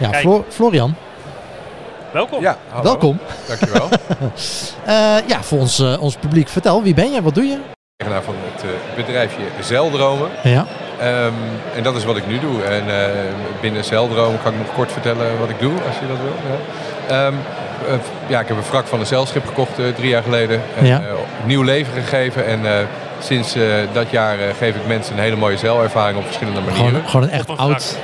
Ja, Florian, Welkom. Ja, hallo. welkom. Dankjewel. Eh, ja, voor ons, eh, ons publiek, vertel, wie ben je? Wat doe je? Eigenaar van het eh, bedrijfje Zeldromen. Ja, Ehm, en dat is wat ik nu doe. En eh, binnen Zeldromen kan ik nog kort vertellen wat ik doe, als je dat wil. Ja, Ehm, eh, ja ik heb een wrak van een zeilschip gekocht eh, drie jaar geleden. En, Ja. eh, nieuw leven gegeven. En eh, sinds eh, dat jaar eh, geef ik mensen een hele mooie zeilervaring op verschillende manieren. gewoon, gewoon een echt oud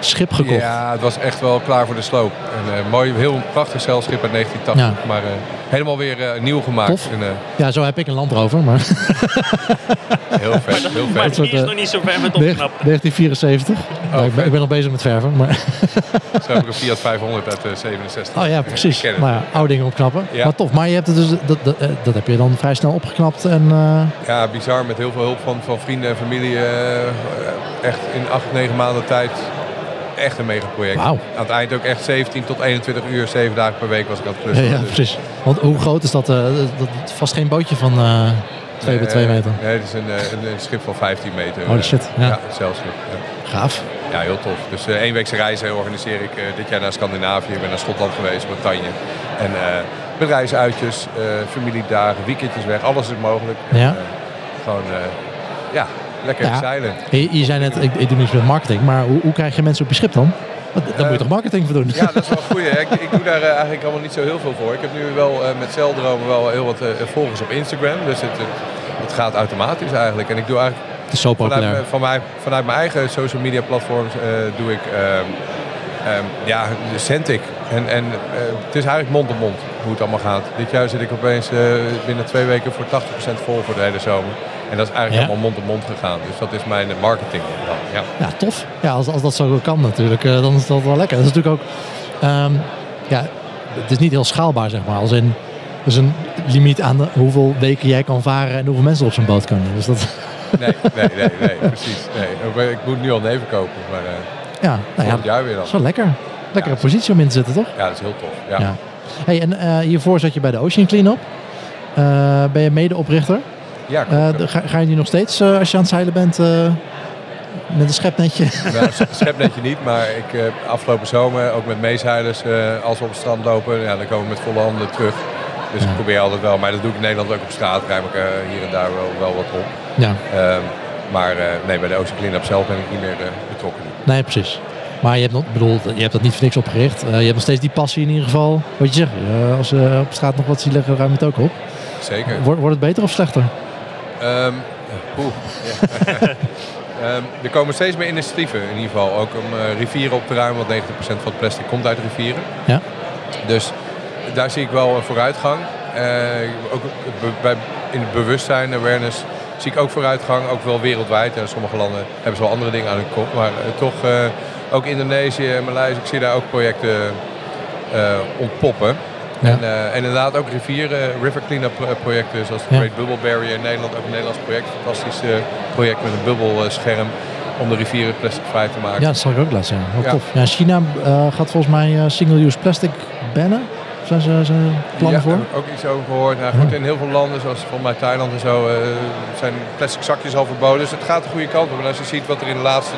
schip gekocht. Ja, het was echt wel klaar voor de sloop. Een eh, mooi, heel prachtig zeilschip uit 1980. Maar eh, helemaal weer eh, nieuw gemaakt. Tof. En, eh, Ja, zo heb ik een Land Rover, maar heel vet, heel Maar vet. soort, die is nog niet zo ver met 1974. opknappen. Ja, ik, ben, ik ben nog bezig met verven, maar... Zo heb ik een Fiat 500 uit eh, 67. Oh ja, precies. Het. Nou ja, oude dingen opknappen. Ja. Maar tof, maar je hebt het dus, dat, dat, dat heb je dan vrij snel opgeknapt en... eh, Ja, bizar. Met heel veel hulp van, van vrienden en familie. echt in acht, negen maanden tijd. Echt een megaproject. Wauw. Aan het eind ook echt 17 tot 21 uur, 7 dagen per week was ik aan het klussen. ja, Dus- precies. Want hoe groot is dat? eh, dat, is vast geen bootje van eh 2 bij 2 Nee, meter. Nee, het is een, eh, een, een schip van 15 meter. Holy eh, shit, ja. Ja, zeilschip. Ja. Gaaf. Ja, heel tof. Dus eh eenweekse reizen organiseer ik eh, dit jaar naar Scandinavië. Ik ben naar Schotland geweest, Bretagne. En eh bedrijfsuitjes, eh, familiedagen, weekendjes weg. Alles is mogelijk. Ja. eh, gewoon, eh, ja, lekker Ja. zeilen. Je, je zei net, ik, ik doe niets met marketing, maar hoe, hoe krijg je mensen op je schip dan? Daar moet je toch marketing voor doen? Ja, dat is wel hè. Ik, ik doe daar eh, eigenlijk allemaal niet zo heel veel voor. Ik heb nu wel eh, met Zeldromen wel heel wat eh, volgers op Instagram. Dus het, het, het gaat automatisch eigenlijk. En ik doe eigenlijk Het is zo vanuit, populair. mijn- van mij, vanuit mijn eigen social media platforms doe ik ehm, ja, Centik. En, en eh, het is eigenlijk mond op mond hoe het allemaal gaat. Dit jaar zit ik opeens eh, binnen twee weken voor 80% vol voor de hele zomer. En dat is eigenlijk Ja. allemaal mond op mond gegaan. Dus dat is mijn marketing. dan, Ja. Ja, tof. Ja, als, als dat zo kan natuurlijk, eh, dan is dat wel lekker. Dat is natuurlijk ook, ehm, ja, het is niet heel schaalbaar zeg maar. Als in, er is een limiet aan de, hoeveel weken jij kan varen en hoeveel mensen op zo'n boot kunnen. Dus dat, Nee, nee, nee, nee, precies. Nee. Ik moet nu al neven kopen, maar eh ja, nou ja, jaar weer dan. wel lekker. Lekkere Ja. positie om in te zitten, toch? Ja, dat is heel tof. Ja. Hey, en eh, hiervoor zat je bij de Ocean Cleanup. Eh ben je medeoprichter? Ja, klopt. Eh, ga, ga je nu nog steeds, als je aan het zeilen bent, met een schepnetje? Nou, s- schepnetje niet, maar ik afgelopen zomer ook met meezeilers, als we op het strand lopen, ja, dan komen we met volle handen terug. Dus Ja. ik probeer altijd wel, maar dat doe ik in Nederland ook op straat, ruim ik hier en daar wel, wel wat op. ja, Ehm, maar nee, bij de Ocean Cleanup zelf ben ik niet meer betrokken. nee, precies. Maar je hebt, nog, bedoel, je hebt dat niet voor niks opgericht. Eh, je hebt nog steeds die passie in ieder geval. Wat je zegt, eh, als ze op straat nog wat zien liggen, ruim het ook op. Zeker. Wordt, wordt het beter of slechter? Oeh. Ehm, er komen steeds meer initiatieven in ieder geval. Ook om rivieren op te ruimen, want 90% van het plastic komt uit rivieren. Ja. Dus daar zie ik wel een vooruitgang. Ook bij, in het bewustzijn, awareness, zie ik ook vooruitgang. Ook wel wereldwijd. En sommige landen hebben ze wel andere dingen aan hun kop. Maar toch, ook Indonesië en Maleisië, ik zie daar ook projecten eh, ontpoppen. Ja. En, eh, en inderdaad ook rivieren, river cleanup pro- projecten zoals de Ja. Great Bubble Barrier in Nederland. Ook een Nederlands project, fantastisch eh, project met een bubbelscherm om de rivieren plasticvrij te maken. Ja, dat zal ik ook laten zien. Heel Ja. tof. Ja, China gaat volgens mij single-use plastic bannen. Zijn ze zijn plannen ja, voor? heb ik ook iets over gehoord. Nou, goed, in heel veel landen, zoals volgens mij Thailand en zo, zijn plastic zakjes al verboden. Dus het gaat de goede kant op. En als je ziet wat er in de laatste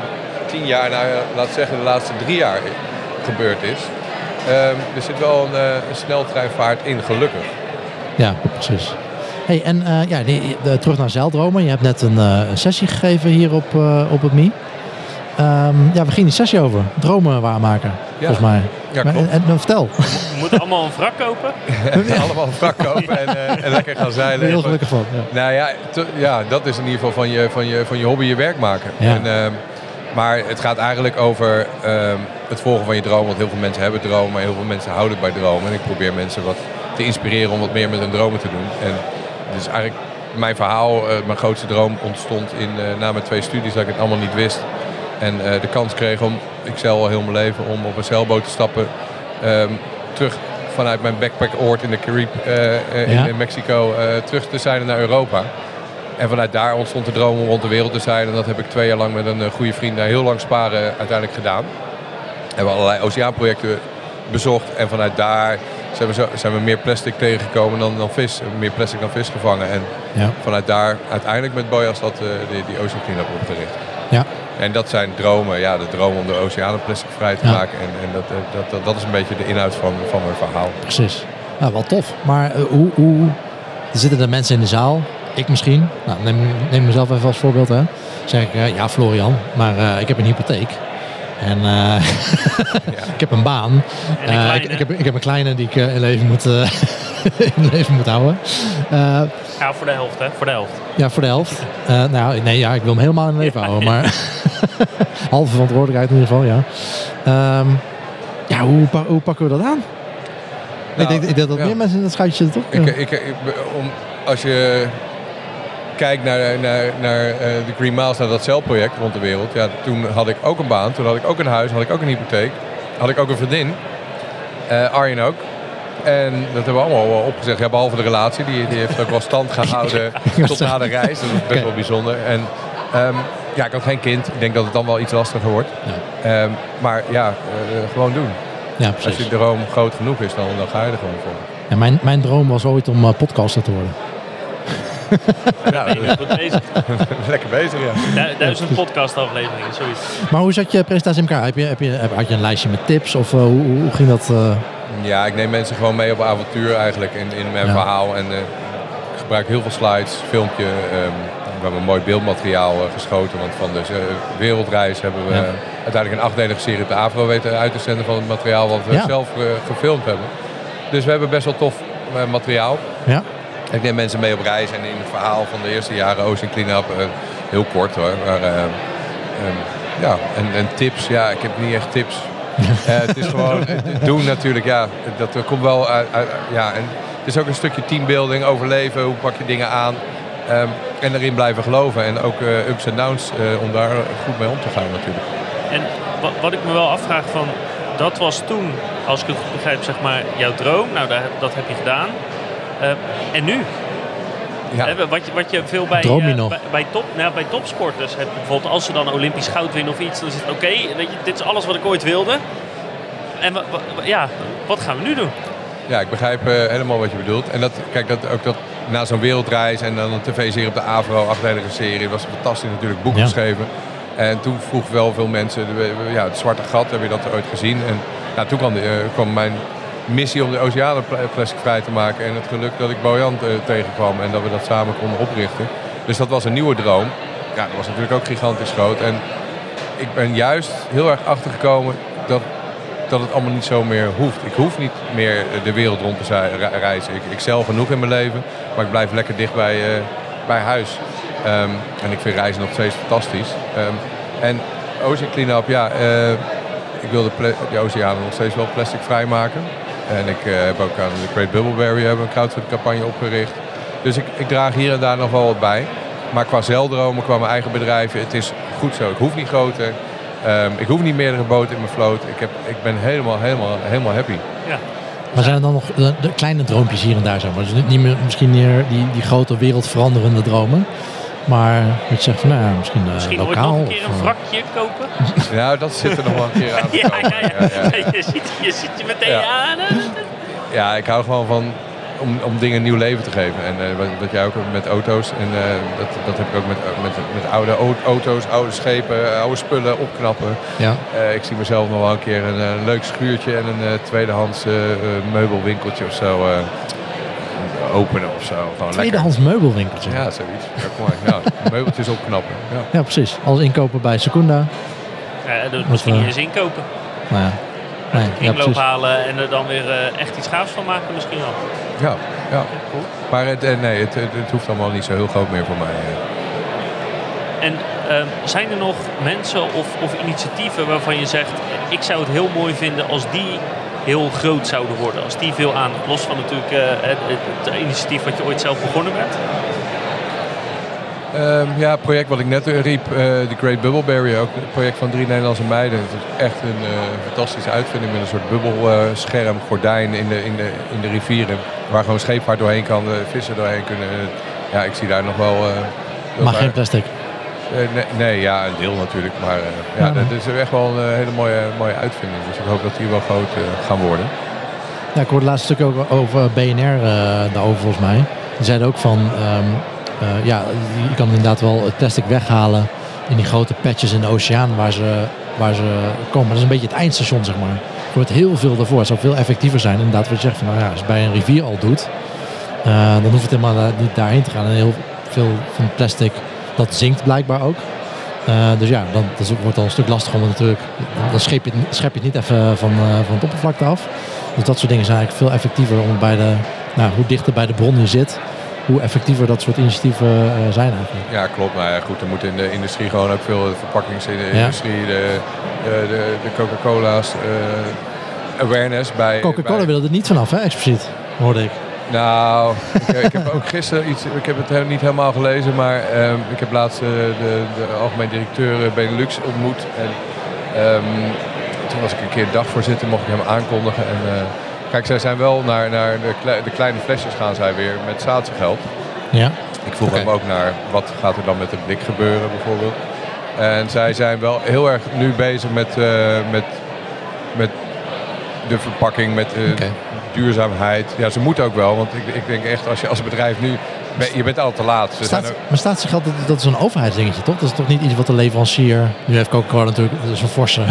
tien jaar, nou, ja, laat zeggen de laatste drie jaar gebeurd is. ehm, er zit wel een, eh, een sneltreinvaart in, gelukkig. Ja, precies. Hey, en eh, ja, die- de- terug naar Zeildromen. Je hebt net een, eh, sessie gegeven hier op, eh, op het MI. Ehm, ja, we gingen die sessie over. Dromen waarmaken, Ja. volgens mij. Ja, klopt. en, en vertel. We moeten allemaal een wrak kopen. Allemaal een wrak kopen en, eh, en lekker gaan zeilen. heel gelukkig van. Ja. Nou ja, te- ja, dat is in ieder geval van je, van je, van je hobby je werk maken. Ja. En, ehm, maar het gaat eigenlijk over ehm, het volgen van je droom. Want heel veel mensen hebben dromen, maar heel veel mensen houden bij dromen. En ik probeer mensen wat te inspireren om wat meer met hun dromen te doen. En dus eigenlijk mijn verhaal, eh, mijn grootste droom ontstond in, eh, na mijn twee studies dat ik het allemaal niet wist. En eh, de kans kreeg om, ik zeil al heel mijn leven, om op een zeilboot te stappen. ehm, terug vanuit mijn backpackoord in de Caribe in, Ja. in Mexico terug te zeilen naar Europa. En vanuit daar ontstond de droom om rond de wereld te zeilen. En dat heb ik twee jaar lang met een eh, goede vriend, na heel lang sparen, uiteindelijk gedaan. Hebben we allerlei oceaanprojecten bezocht. En vanuit daar zijn we, zo, zijn we meer plastic tegengekomen dan, dan vis. Meer plastic dan vis gevangen. En Ja. vanuit daar uiteindelijk met Boyas dat, eh, die, die Ocean Cleanup opgericht. Ja. En dat zijn dromen, ja, de droom om de oceanen plasticvrij te Ja. maken. En, en dat, eh, dat, dat, dat is een beetje de inhoud van, van mijn verhaal. Precies. Nou, wel tof. Maar eh, hoe, hoe... Zitten er mensen in de zaal. Ik misschien. Nou, neem, neem mezelf even als voorbeeld. Hè. zeg ik, eh, ja Florian, maar eh, ik heb een hypotheek. En eh, ik heb een baan. Een ik, ik, heb, ik heb een kleine die ik in leven moet, in leven moet houden. Ja, voor de helft, hè? Voor de helft. ja, voor de helft. Nou, nee, ja, ik wil hem helemaal in leven houden. Maar halve verantwoordelijkheid in ieder geval, ja. Ehm, ja, hoe, hoe pakken we dat aan? ik, Nou, denk, ik denk dat ja. meer mensen in dat schuitje zitten, toch? Ja. ik, ik- om, als je kijkt naar, naar, naar eh, de Green Miles, naar dat celproject rond de wereld. Ja, toen had ik ook een baan, toen had ik ook een huis, had ik ook een hypotheek. Had ik ook een vriendin. Eh, Arjen ook. En dat hebben we allemaal opgezegd. Ja, behalve de relatie, die, die heeft ook wel stand gehouden tot na de reis. Dat is best wel bijzonder. En ehm, ja, ik had geen kind. Ik denk dat het dan wel iets lastiger wordt. Ja. Ehm, maar ja, eh, gewoon doen. ja, Als je droom groot genoeg is, dan, dan ga je er gewoon voor. Ja, mijn, mijn droom was ooit om podcaster te worden. Ja, Nee, bent goed bezig. lekker bezig, ja. Du- Duizend podcast afleveringen, zoiets. Maar hoe zat je presentatie in elkaar? Heb je, heb je, heb- had je een lijstje met tips? Of eh, hoe, hoe ging dat? eh? Ja, ik neem mensen gewoon mee op avontuur eigenlijk in, in mijn Ja. verhaal. En eh, ik gebruik heel veel slides, filmpje. ehm, we hebben een mooi beeldmateriaal geschoten. Want van de eh, wereldreis hebben we Ja. uiteindelijk een achtdelige serie op de AVRO weten uit te zenden van het materiaal wat we Ja. zelf gefilmd hebben. Dus we hebben best wel tof materiaal. ja? Ik neem mensen mee op reis en in het verhaal van de eerste jaren Ocean Cleanup, eh, heel kort hoor. Maar, eh, ehm, ja, en, en tips, ja, ik heb niet echt tips. Eh, het is gewoon doen natuurlijk, ja, dat komt wel uit, uit- ja, en het is ook een stukje teambuilding, overleven, hoe pak je dingen aan. Ehm, en erin blijven geloven en ook ups en downs eh, om daar goed mee om te gaan natuurlijk. En wat, wat ik me wel afvraag van, dat was toen, als ik het goed begrijp, zeg maar, jouw droom. Nou, dat heb je gedaan. Eh, en nu? Ja. Wat, je, wat je veel bij, eh, bij, bij, top, nou, bij topsporters hebt. Bijvoorbeeld als ze dan Olympisch goud winnen of iets. Dan is het oké, dit is alles wat ik ooit wilde. En ja, wat gaan we nu doen? Ja, ik begrijp eh, helemaal wat je bedoelt. En dat, kijk, dat, ook dat na zo'n wereldreis en dan een tv-serie op de AVRO, achtdelige serie, was fantastisch natuurlijk, boek Ja. geschreven. En toen vroegen wel veel mensen, ja, het zwarte gat, heb je dat ooit gezien? En nou, toen kwam, de, kwam mijn missie om de oceanen pla- plasticvrij te maken en het geluk dat ik Bojan eh, tegenkwam en dat we dat samen konden oprichten. Dus dat was een nieuwe droom. Ja, dat was natuurlijk ook gigantisch groot. En ik ben juist heel erg achtergekomen dat dat het allemaal niet zo meer hoeft. Ik hoef niet meer de wereld rond te reizen. Ik, ik zelf genoeg in mijn leven, maar ik blijf lekker dicht bij, eh, bij huis. Ehm, en ik vind reizen nog steeds fantastisch. Ehm, en Ocean Cleanup, ja, eh, ik wil de, de oceanen nog steeds wel plastic vrijmaken. En ik eh, heb ook aan de Great Bubble Barrier hebben een crowdfunding campagne opgericht. Dus ik, ik draag hier en daar nog wel wat bij. Maar qua zeildromen, qua mijn eigen bedrijven, het is goed zo. Ik hoef niet groter. Ehm, ik hoef niet meerdere boten in mijn vloot. Ik, heb, ik ben helemaal, helemaal, helemaal happy. Ja. Maar zijn er dan nog de, de kleine droompjes hier en daar? Zeg maar? Dus niet meer, misschien meer die, die grote wereldveranderende dromen. Maar je zegt van, nou ja, misschien, eh, Misschien lokaal. nog een keer een eh, wrakje kopen? Nou, dat zit er nog wel een keer aan te Ja, ja, ja. Je, ziet, je ziet je meteen Ja. aan. Ja, ik hou gewoon van om, om dingen een nieuw leven te geven. En eh, wat, wat jij ook hebt met auto's. En eh, dat, dat heb ik ook met, met, met oude au- auto's, oude schepen, oude spullen opknappen. Ja. Eh, ik zie mezelf nog wel een keer een, eh, leuk schuurtje en een eh, tweedehands eh, eh, meubelwinkeltje of zo eh, openen of zo. Gewoon lekker. Tweedehands meubelwinkeltje. Ja, zoiets. Ja, kom maar. Ja, meubeltjes opknappen. Ja. Ja, precies. Alles inkopen bij Secunda. Ja, Wat, misschien eh, niet eens inkopen. Nou ja. Nee, ja, precies. halen en er dan weer eh, echt iets gaafs van maken misschien wel. Ja, ja. Cool. Maar het, eh, nee, het, het, het hoeft allemaal niet zo heel groot meer voor mij. En ehm, zijn er nog mensen of, of initiatieven waarvan je zegt... ik zou het heel mooi vinden als die heel groot zouden worden. Als die veel aandacht, los van natuurlijk eh, het, het, het initiatief wat je ooit zelf begonnen bent. Ehm, ja, het project wat ik net eh, riep, eh, de Great Bubble Barrier, ook het project van drie Nederlandse meiden. Het is echt een eh, fantastische uitvinding met een soort bubbelscherm, gordijn in de, in, de, in de rivieren. Waar gewoon scheepvaart doorheen kan, vissen doorheen kunnen. Ja, ik zie daar nog wel... eh, Maar geen plastic. Eh, nee, nee, ja, een deel natuurlijk. Maar eh, ja, Ja. dat is echt wel een eh, hele mooie, mooie uitvinding. Dus ik hoop dat die wel groot gaan worden. Ja, ik hoorde laatst stuk ook over BNR daarover volgens mij. Die zeiden ook van, ehm, eh, ja, je kan inderdaad wel het plastic weghalen in die grote patches in de oceaan waar ze, waar ze komen. Dat is een beetje het eindstation, zeg maar. Er wordt heel veel daarvoor. Het zou veel effectiever zijn. Inderdaad, wat je zegt, van, nou ja, als je het bij een rivier al doet, dan hoeft het helemaal niet daarheen te gaan. En heel veel van het plastic, dat zinkt blijkbaar ook. Eh, dus ja, dan dat wordt al een stuk lastiger om het natuurlijk. Dan schep je, het- schep je het niet even van, eh, van het oppervlakte af. Dus dat soort dingen zijn eigenlijk veel effectiever om bij de, nou, hoe dichter bij de bron je zit, hoe effectiever dat soort initiatieven eh, zijn eigenlijk. Ja, klopt. Maar ja, goed, er moet in de industrie gewoon ook veel verpakkingsindustrie, de, de, de, de Coca-Cola's, eh, awareness bij... Coca-Cola bij- wil er niet vanaf, hè, expliciet, hoorde ik. Nou, ik, ik heb ook gisteren iets, ik heb het he- niet helemaal gelezen, maar ehm, ik heb laatst eh, de, de algemeen directeur eh, Benelux ontmoet. En ehm, toen was ik een keer dagvoorzitter, mocht ik hem aankondigen. En, eh, kijk, zij zijn wel naar, naar de, de kleine flesjes gaan zij weer met statiegeld. Ja, Ik vroeg hem ook naar wat gaat er dan met het blik gebeuren bijvoorbeeld. En zij zijn wel heel erg nu bezig met, met, met de verpakking, met eh, duurzaamheid. Ja, ze moeten ook wel, want ik, ik denk echt als je als bedrijf nu, ben- je bent al te laat. Ze Staat, ook- maar statiegeld, dat, dat is een overheidsdingetje, toch? Dat is toch niet iets wat de leverancier... Nu heeft Coca-Cola natuurlijk, dat is een forse...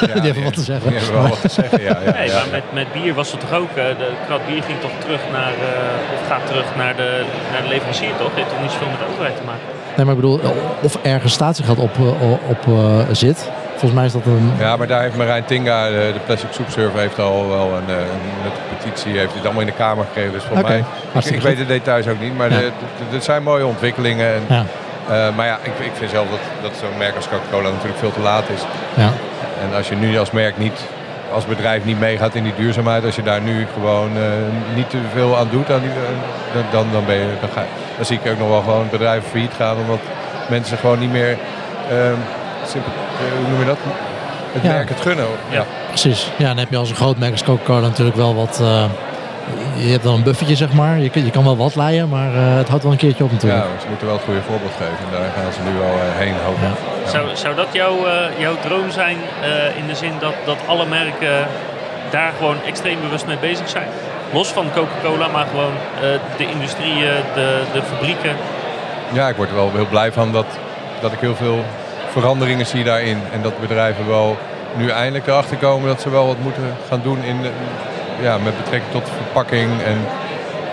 ja, die hebben wat te zeggen. Die hebben wel wat te zeggen, ja. ja, Nee, ja, maar met, met bier was het toch ook, eh, de krat bier ging toch terug naar, eh, of gaat terug naar de, naar de leverancier toch? Heeft toch niet zoveel met de overheid te maken? Nee, maar ik bedoel, of ergens statiegeld op, op eh, zit. Volgens mij is dat een... Ja, maar daar heeft Marijn Tinga, de, de Plastic Soup Server, heeft al wel een, eh, een, een petitie, heeft het allemaal in de Kamer gekregen. Dus voor mij, ik, ik weet de details ook niet, maar Ja. dit zijn mooie ontwikkelingen. En, Ja, Eh, maar ja, ik, ik vind zelf dat, dat zo'n merk als Coca-Cola natuurlijk veel te laat is. ja. En als je nu als merk niet, als bedrijf niet meegaat in die duurzaamheid, als je daar nu gewoon eh, niet te veel aan doet, aan die, eh, dan- dan, ben je, dan, ga, dan zie ik ook nog wel gewoon bedrijven failliet gaan, omdat mensen gewoon niet meer, ehm, simpel, eh, hoe noem je dat? Het Ja. merk het gunnen. Ja. Precies. Ja, dan heb je als een groot merk als Coca-Cola natuurlijk wel wat... eh, je hebt dan een buffetje, zeg maar. Je, je kan wel wat leiden, maar eh, het houdt wel een keertje op Ja, natuurlijk. ze moeten wel het goede voorbeeld geven. En daar gaan ze nu wel eh, heen hopen. Ja. Ja. Zou, zou dat jouw, eh, jouw droom zijn eh, in de zin dat, dat alle merken daar gewoon extreem bewust mee bezig zijn? Los van Coca-Cola, maar gewoon eh, de industrieën, de, de fabrieken. Ja, ik word er wel heel blij van dat, dat ik heel veel veranderingen zie daarin. En dat bedrijven wel nu eindelijk erachter komen dat ze wel wat moeten gaan doen in, de- ja, met betrekking tot verpakking en,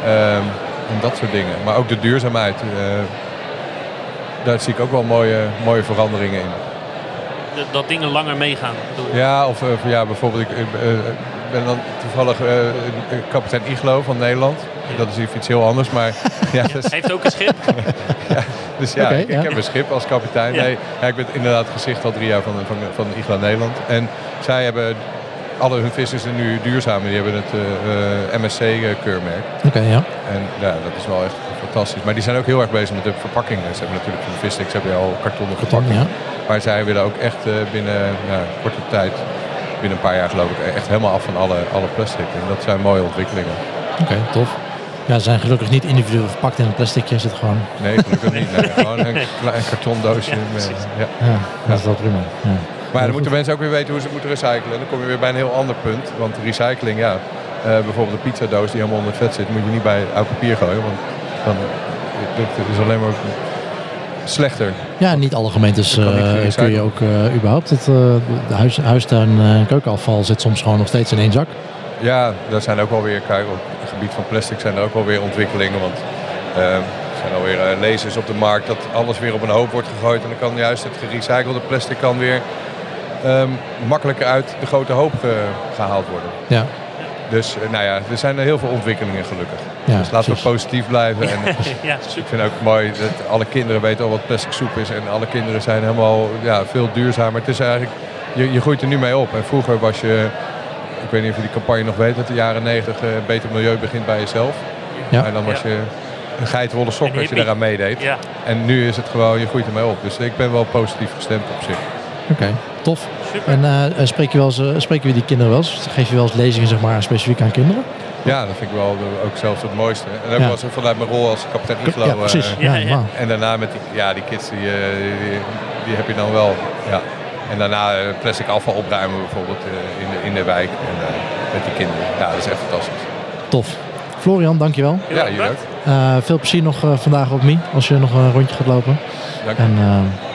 ehm, en dat soort dingen. Maar ook de duurzaamheid. eh, daar zie ik ook wel mooie, mooie veranderingen in. dat dingen langer meegaan. Ja, of, ja, bijvoorbeeld, ik eh, eh, ben dan toevallig kapitein Iglo van Nederland. Dat is iets heel anders, maar ja, Hij heeft ook een schip. Dus ja, ik, ik ja. heb een schip als kapitein. Ja. Nee, ja, ik ben inderdaad gezicht al drie jaar van, van, van Igla Nederland. En zij hebben, alle hun vissen zijn nu duurzaam. Die hebben het eh, MSC-keurmerk. Oké, ja. En ja, dat is wel echt fantastisch. Maar die zijn ook heel erg bezig met de verpakkingen. Ze hebben natuurlijk van de vissticks hebben al kartonnen Karton, verpakkingen. ja. Maar zij willen ook echt eh, binnen ja, korte tijd, binnen een paar jaar geloof ik, echt helemaal af van alle, alle plastic. En dat zijn mooie ontwikkelingen. Oké, tof. Ja, ze zijn gelukkig niet individueel verpakt in een plasticje. Zit gewoon... Nee, gelukkig niet. Nee, gewoon een klein kartondoosje. Ja, met- ja. Ja, dat is wel prima. Ja. Maar dan moeten mensen ook weer weten hoe ze moeten recyclen. En dan kom je weer bij een heel ander punt. Want recycling, ja, eh, bijvoorbeeld een pizzadoos die helemaal onder het vet zit, moet je niet bij oud papier gooien. Want dan dit is alleen maar slechter. Ja, niet alle gemeentes Dat eh, kun je ook eh, überhaupt. Het, de huis, huistuin en keukenafval zit soms gewoon nog steeds in één zak. Ja, daar zijn ook wel weer, kijk, op gebied van plastic zijn er ook wel weer ontwikkelingen. Want eh, er zijn alweer lezers op de markt dat alles weer op een hoop wordt gegooid. En dan kan juist het gerecyclede plastic kan weer ehm, makkelijker uit de grote hoop ge- gehaald worden. Ja, Dus eh, nou ja, er zijn er heel veel ontwikkelingen gelukkig. ja dus laten precies. we positief blijven. En ja, ik vind ook mooi dat alle kinderen weten al wat plastic soep is. En alle kinderen zijn helemaal ja, veel duurzamer. Het is eigenlijk, je, je groeit er nu mee op. En vroeger was je, ik weet niet of je die campagne nog weet, uit de jaren 90, eh, beter milieu begint bij jezelf. Ja. En dan was Ja. je een geitenwolle sok als je daaraan meedeed. Ja, En nu is het gewoon, je groeit ermee op. Dus ik ben wel positief gestemd op zich. Oké, tof. super. En eh, eh, spreek je wel eens, eh, spreken we die kinderen wel eens? Geef je wel eens lezingen zeg maar, specifiek aan kinderen? Ja, dat vind ik wel de- ook zelfs het mooiste. En ook Ja. was vanuit mijn rol als kapitein Iglo. ja, eh, precies. Ja, Ja. En daarna met die, ja, die kids, die, die, die heb je dan wel. Ja. En daarna eh, plastic afval opruimen bijvoorbeeld eh, in, in de wijk en, eh, met die kinderen. Ja, dat is echt fantastisch. Tof. Florian, dankjewel. Ja, jullie ook. Eh veel plezier nog eh, vandaag op Me, als je nog een rondje gaat lopen. Dank je. En eh,